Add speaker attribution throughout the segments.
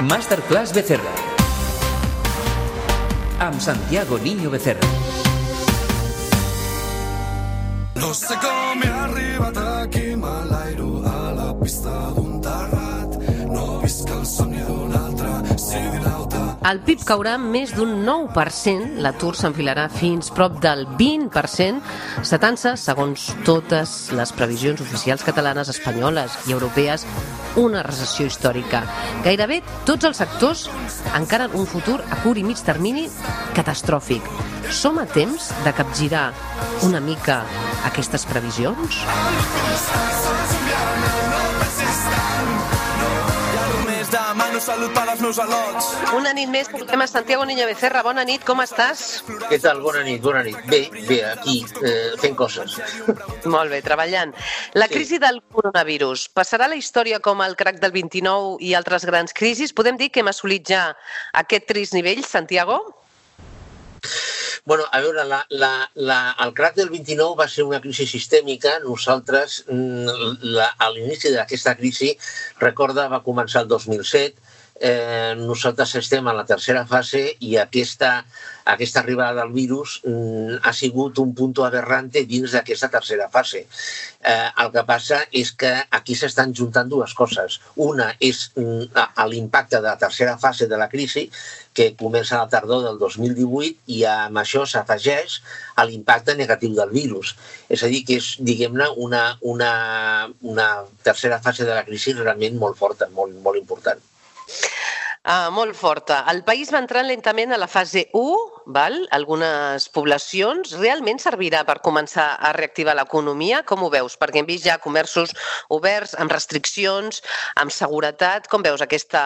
Speaker 1: Masterclass Becerra. Amb Santiago Niño Becerra.
Speaker 2: No somni d'un altre, sigui.
Speaker 3: El PIB caurà més d'un 9%, l'atur s'enfilarà fins prop del 20%, setant-se, segons totes les previsions oficials catalanes, espanyoles i europees, una recessió històrica. Gairebé tots els sectors encaren un futur a curt i mig termini catastròfic. Som a temps de capgirar una mica aquestes previsions?
Speaker 2: Demano salut per als meus al·lots.
Speaker 3: Una nit més, portem a Santiago Niño Becerra. Bona nit, com estàs?
Speaker 4: Què tal? Bona nit, bona nit. Bé, bé, aquí, eh, fent coses.
Speaker 3: Molt bé, treballant. La
Speaker 4: Sí.
Speaker 3: crisi del coronavirus passarà la història com el crac del 29 i altres grans crisis? Podem dir que hem assolit ja aquest trist nivell, Santiago?
Speaker 4: Bueno, a veure, la, la, la, el crac del 29 va ser una crisi sistèmica. Nosaltres, mm, la, a l'inici d'aquesta crisi, recorda, va començar el 2007, eh, nosaltres estem en la tercera fase i aquesta, aquesta arribada del virus mm, ha sigut un punt aberrante dins d'aquesta tercera fase. Eh, el que passa és que aquí s'estan juntant dues coses. Una és mm, a- a l'impacte de la tercera fase de la crisi, que comença a la tardor del 2018 i amb això s'afegeix a l'impacte negatiu del virus. És a dir, que és, diguem-ne, una, una, una tercera fase de la crisi realment molt forta, molt, molt important.
Speaker 3: Ah, molt forta. El país va entrant lentament a la fase 1, val? algunes poblacions. Realment servirà per començar a reactivar l'economia? Com ho veus? Perquè hem vist ja comerços oberts, amb restriccions, amb seguretat. Com veus aquesta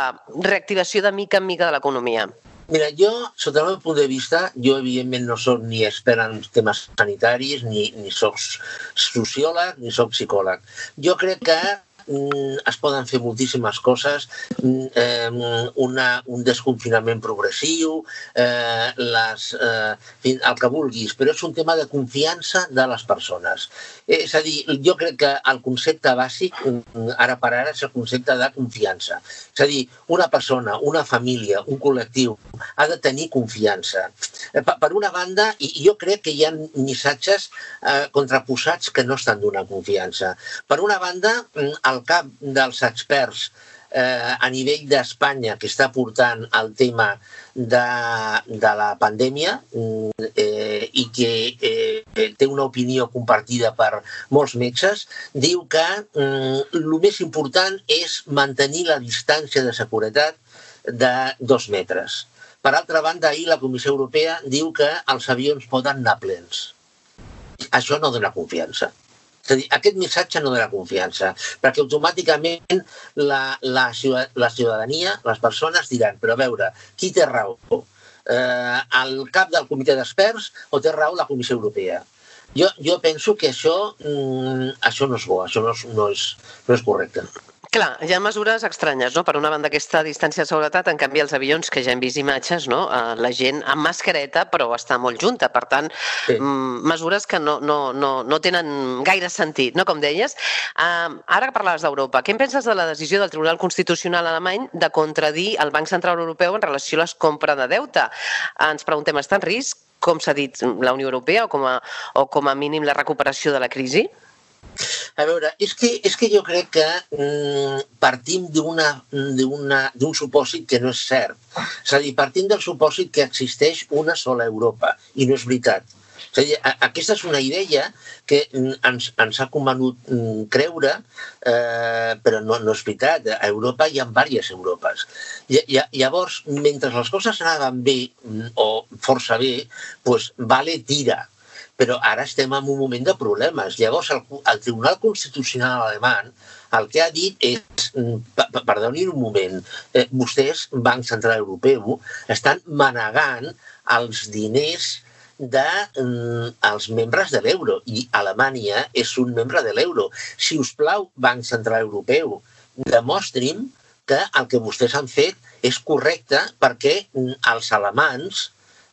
Speaker 3: reactivació de mica en mica de l'economia?
Speaker 4: Mira, jo, sota el meu punt de vista, jo evidentment no sóc ni expert en temes sanitaris, ni, ni sóc sociòleg, ni sóc psicòleg. Jo crec que es poden fer moltíssimes coses, mm, eh, una, un desconfinament progressiu, eh, les, eh, el que vulguis, però és un tema de confiança de les persones. És a dir, jo crec que el concepte bàsic, mm, ara per ara, és el concepte de confiança. És a dir, una persona, una família, un col·lectiu ha de tenir confiança. Eh, Per una banda, i jo crec que hi ha missatges eh, contraposats que no estan donant confiança. Per una banda, mm, el cap dels experts eh, a nivell d'Espanya que està portant el tema de, de la pandèmia mm, eh, i que eh, té una opinió compartida per molts metges, diu que mm, el més important és mantenir la distància de seguretat de dos metres. Per altra banda, ahir la Comissió Europea diu que els avions poden anar plens. Això no dona confiança. És a dir, aquest missatge no dona confiança, perquè automàticament la, la, la ciutadania, les persones diran, però a veure, qui té raó? Eh, el cap del comitè d'experts o té raó la Comissió Europea? Jo, jo penso que això, mm, això no és bo, això no és, no és, no és correcte.
Speaker 3: Clar, hi ha mesures estranyes, no? Per una banda, aquesta distància de seguretat, en canvi, els avions, que ja hem vist imatges, no? Eh, la gent amb mascareta, però està molt junta. Per tant,
Speaker 4: Sí.
Speaker 3: mm, mesures que no, no, no, no tenen gaire sentit, no? Com deies. Uh, ara que parlaves d'Europa, què en penses de la decisió del Tribunal Constitucional alemany de contradir el Banc Central Europeu en relació a les compres de deute? Ens preguntem, està en risc, com s'ha dit, la Unió Europea o com, a, o com a mínim la recuperació de la crisi?
Speaker 4: A veure, és que, és que jo crec que mm, partim d'un supòsit que no és cert. És a dir, partim del supòsit que existeix una sola Europa, i no és veritat. És a dir, a, aquesta és una idea que mm, ens, ens ha convenut mm, creure, eh, però no, no és veritat. A Europa hi ha diverses Europes. I, i, llavors, mentre les coses anaven bé, mm, o força bé, doncs vale tira però ara estem en un moment de problemes. Llavors, el, el Tribunal Constitucional alemany el que ha dit és, mm, perdonin un moment, eh, vostès, Banc Central Europeu, estan manegant els diners de, mm, membres de l'euro i Alemanya és un membre de l'euro. Si us plau, Banc Central Europeu, demostri'm que el que vostès han fet és correcte perquè mm, els alemans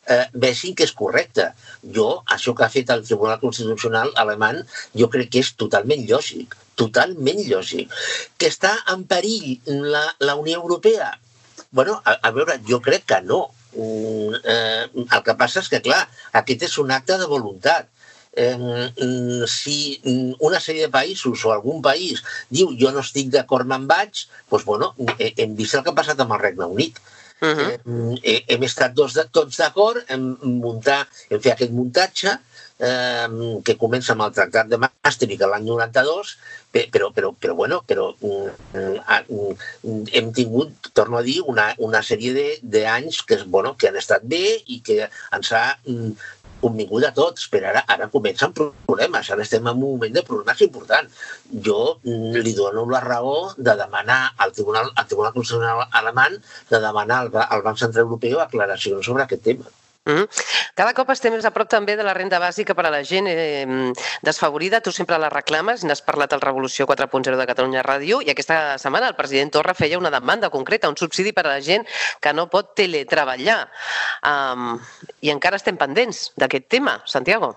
Speaker 4: eh, vegin que és correcte. Jo, això que ha fet el Tribunal Constitucional alemany, jo crec que és totalment lògic, totalment lògic. Que està en perill la, la Unió Europea? Bueno, a, a veure, jo crec que no. Mm, eh, el que passa és que, clar, aquest és un acte de voluntat. Eh, si mm, una sèrie de països o algun país diu jo no estic d'acord, me'n vaig, doncs, bueno, hem vist el que ha passat amb el Regne Unit. Uh -huh. eh, hem estat tots, tots d'acord en muntar, en fer aquest muntatge, eh, que comença amb el Tractat de Maastricht l'any 92, però, però, però, bueno, però mm, hem tingut, torno a dir, una, una sèrie d'anys que, bueno, que han estat bé i que ens ha convingut a tots, però ara, ara comencen problemes, ara estem en un moment de problemes important. Jo mm, li dono la raó de demanar al Tribunal, al Tribunal Constitucional alemany de demanar al, al Banc Central Europeu aclaracions sobre aquest tema.
Speaker 3: Mm -hmm. Cada cop estem més a prop també de la renda bàsica per a la gent eh, desfavorida. Tu sempre la reclames, n'has parlat al Revolució 4.0 de Catalunya Ràdio i aquesta setmana el president Torra feia una demanda concreta, un subsidi per a la gent que no pot teletreballar. Um, I encara estem pendents d'aquest tema, Santiago.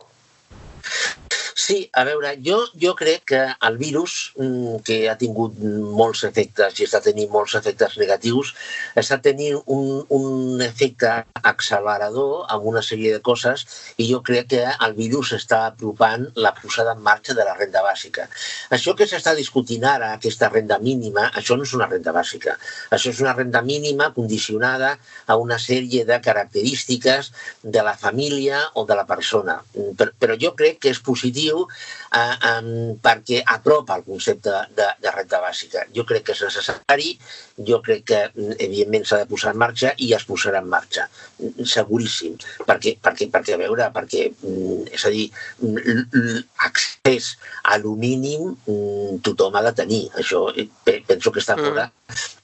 Speaker 4: Sí, a veure, jo, jo crec que el virus, mm, que ha tingut molts efectes i està tenint molts efectes negatius, està tenint un, un efecte accelerador amb una sèrie de coses i jo crec que el virus està apropant la posada en marxa de la renda bàsica. Això que s'està discutint ara, aquesta renda mínima, això no és una renda bàsica. Això és una renda mínima condicionada a una sèrie de característiques de la família o de la persona. Però, però jo crec que és positiu positiu eh, eh, perquè apropa el concepte de, de renta bàsica. Jo crec que és necessari, jo crec que evidentment s'ha de posar en marxa i es posarà en marxa, seguríssim, perquè, perquè, perquè a veure, perquè, mm, és a dir, accés a lo mínim mm, tothom ha de tenir, això eh, penso que està mm. fora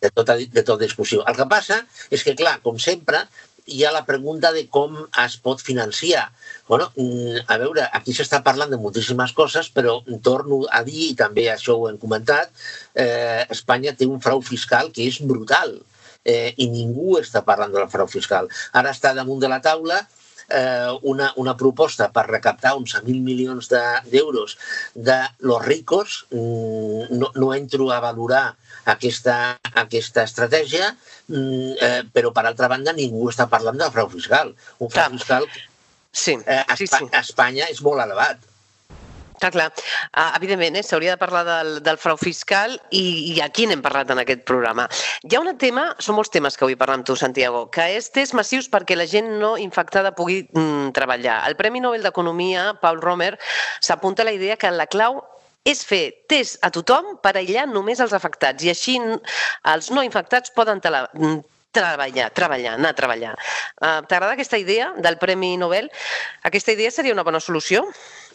Speaker 4: de tota, de tota discussió. El que passa és que, clar, com sempre, hi ha la pregunta de com es pot financiar. Bueno, mm, a veure, aquí s'està parlant de moltíssimes coses, però torno a dir, i també això ho hem comentat, eh, Espanya té un frau fiscal que és brutal eh, i ningú està parlant del frau fiscal. Ara està damunt de la taula eh, una, una proposta per recaptar 11.000 milions d'euros de, de los ricos. Mm, no, no entro a valorar aquesta, aquesta estratègia, mm, eh, però per altra banda ningú està parlant del frau fiscal. Un frau fiscal
Speaker 3: sí,
Speaker 4: eh, a, sí, sí. a Espanya és molt elevat.
Speaker 3: Clar, clar. Uh, evidentment, eh, s'hauria de parlar del, del frau fiscal i, i aquí n'hem parlat en aquest programa. Hi ha un tema, són molts temes que vull parlar amb tu, Santiago, que és tests massius perquè la gent no infectada pugui mm, treballar. El Premi Nobel d'Economia, Paul Romer, s'apunta a la idea que la clau és fer test a tothom per aïllar només els afectats i així els no infectats poden tele treballar, treballar, anar a treballar. Uh, T'agrada aquesta idea del Premi Nobel? Aquesta idea seria una bona solució?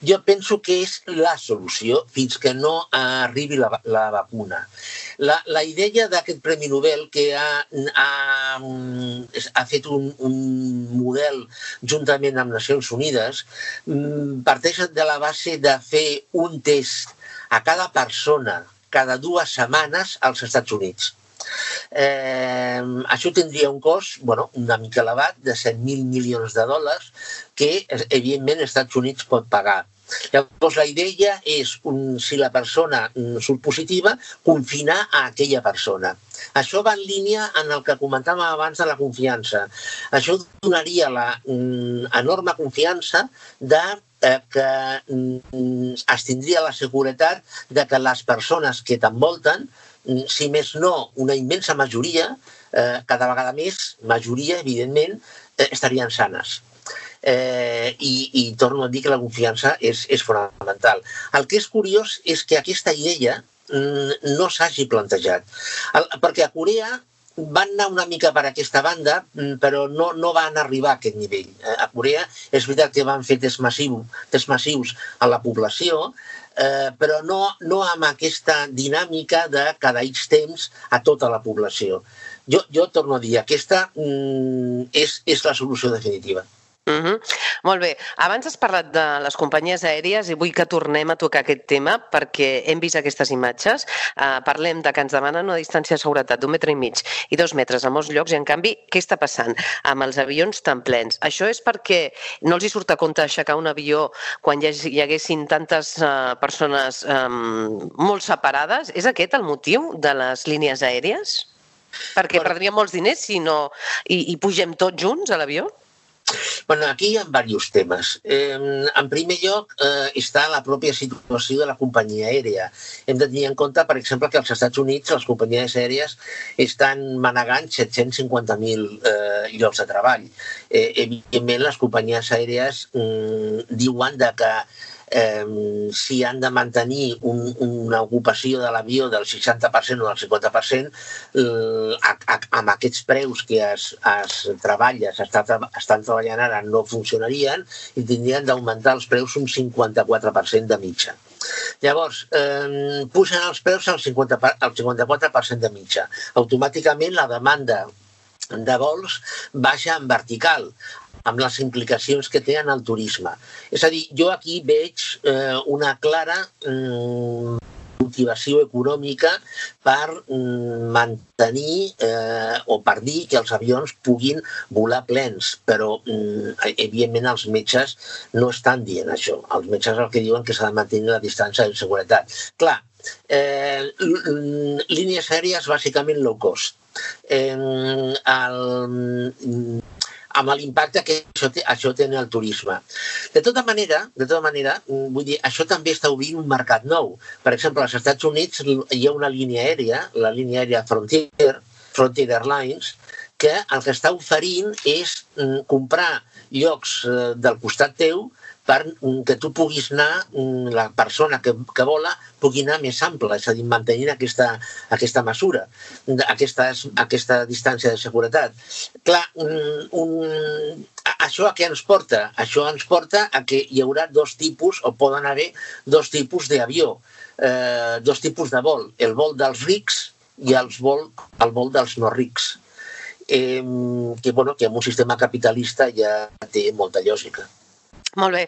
Speaker 4: Jo penso que és la solució fins que no arribi la, la vacuna. La, la idea d'aquest Premi Nobel que ha, ha, ha fet un, un model juntament amb Nacions Unides mm, parteix de la base de fer un test a cada persona cada dues setmanes als Estats Units. Eh, això tindria un cost bueno, una mica elevat de 100.000 milions de dòlars que, evidentment, els Estats Units pot pagar. Llavors, la idea és, un, si la persona surt positiva, confinar a aquella persona. Això va en línia en el que comentàvem abans de la confiança. Això donaria la mm, enorme confiança de eh, que mm, es tindria la seguretat de que les persones que t'envolten, mm, si més no, una immensa majoria, eh, cada vegada més, majoria, evidentment, eh, estarien sanes. Eh, i, I torno a dir que la confiança és, és fonamental. El que és curiós és que aquesta idea mm, no s'hagi plantejat. El, perquè a Corea van anar una mica per aquesta banda, mm, però no, no van arribar a aquest nivell. Eh, a Corea és veritat que van fer test, massiu, test massius a la població, eh, però no, no amb aquesta dinàmica de cada X temps a tota la població. Jo, jo torno a dir, aquesta mm, és, és la solució definitiva.
Speaker 3: Uh -huh. Molt bé. Abans has parlat de les companyies aèries i vull que tornem a tocar aquest tema perquè hem vist aquestes imatges. Uh, parlem de que ens demanen una distància de seguretat d'un metre i mig i dos metres a molts llocs i, en canvi, què està passant amb els avions tan plens? Això és perquè no els hi surt a compte aixecar un avió quan hi, hi haguessin tantes uh, persones um, molt separades? És aquest el motiu de les línies aèries? Perquè
Speaker 4: Bueno.
Speaker 3: perdríem molts diners si no... I, i pugem tots junts a l'avió?
Speaker 4: Bueno, aquí hi ha diversos temes. Eh, en primer lloc, eh, està la pròpia situació de la companyia aèria. Hem de tenir en compte, per exemple, que als Estats Units les companyies aèries estan manegant 750.000 eh, llocs de treball. Eh, evidentment, les companyies aèries mm, diuen de que eh, si han de mantenir un, una ocupació de l'avió del 60% o del 50%, eh, a, a, amb aquests preus que es, es treballa, tra- estan treballant ara, no funcionarien i tindrien d'augmentar els preus un 54% de mitja. Llavors, eh, pugen els preus al, 50, per- al 54% de mitja. Automàticament la demanda de vols baixa en vertical, amb les implicacions que té en el turisme. És a dir, jo aquí veig eh, una clara mm, motivació econòmica per mm, mantenir eh, o per dir que els avions puguin volar plens, però mm, evidentment els metges no estan dient això. Els metges el que diuen que s'ha de mantenir la distància de seguretat. Clar, eh, línies aèries bàsicament low cost. Eh, el, amb l'impacte que això té, això té en el turisme. De tota manera, de tota manera, mm, vull dir, això també està obrint un mercat nou. Per exemple, als Estats Units hi ha una línia aèria, la línia aèria Frontier, Frontier Airlines, que el que està oferint és mm, comprar llocs eh, del costat teu per mm, que tu puguis anar, mm, la persona que, que vola pugui anar més ample, és a dir, mantenint aquesta, aquesta mesura, aquesta, aquesta distància de seguretat. Clar, un, un, a- això a què ens porta? Això ens porta a que hi haurà dos tipus, o poden haver dos tipus d'avió, eh, dos tipus de vol, el vol dels rics i els vol, el vol dels no rics. Eh, que, bueno, que en un sistema capitalista ja té molta lògica.
Speaker 3: Molt bé.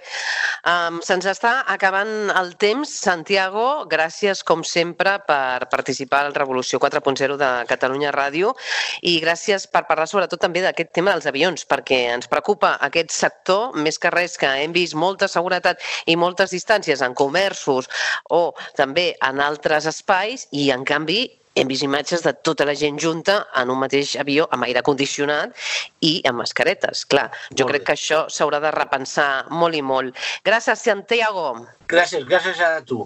Speaker 3: Um, Se'ns està acabant el temps. Santiago, gràcies, com sempre, per participar al Revolució 4.0 de Catalunya Ràdio i gràcies per parlar sobretot també d'aquest tema dels avions, perquè ens preocupa aquest sector, més que res que hem vist molta seguretat i moltes distàncies en comerços o també en altres espais i, en canvi, hem vist imatges de tota la gent junta en un mateix avió amb aire condicionat i amb mascaretes. Clar, jo
Speaker 4: Molt
Speaker 3: crec
Speaker 4: bé.
Speaker 3: que això s'haurà de repensar molt i molt. Gràcies, Santiago.
Speaker 4: Gràcies, gràcies a tu.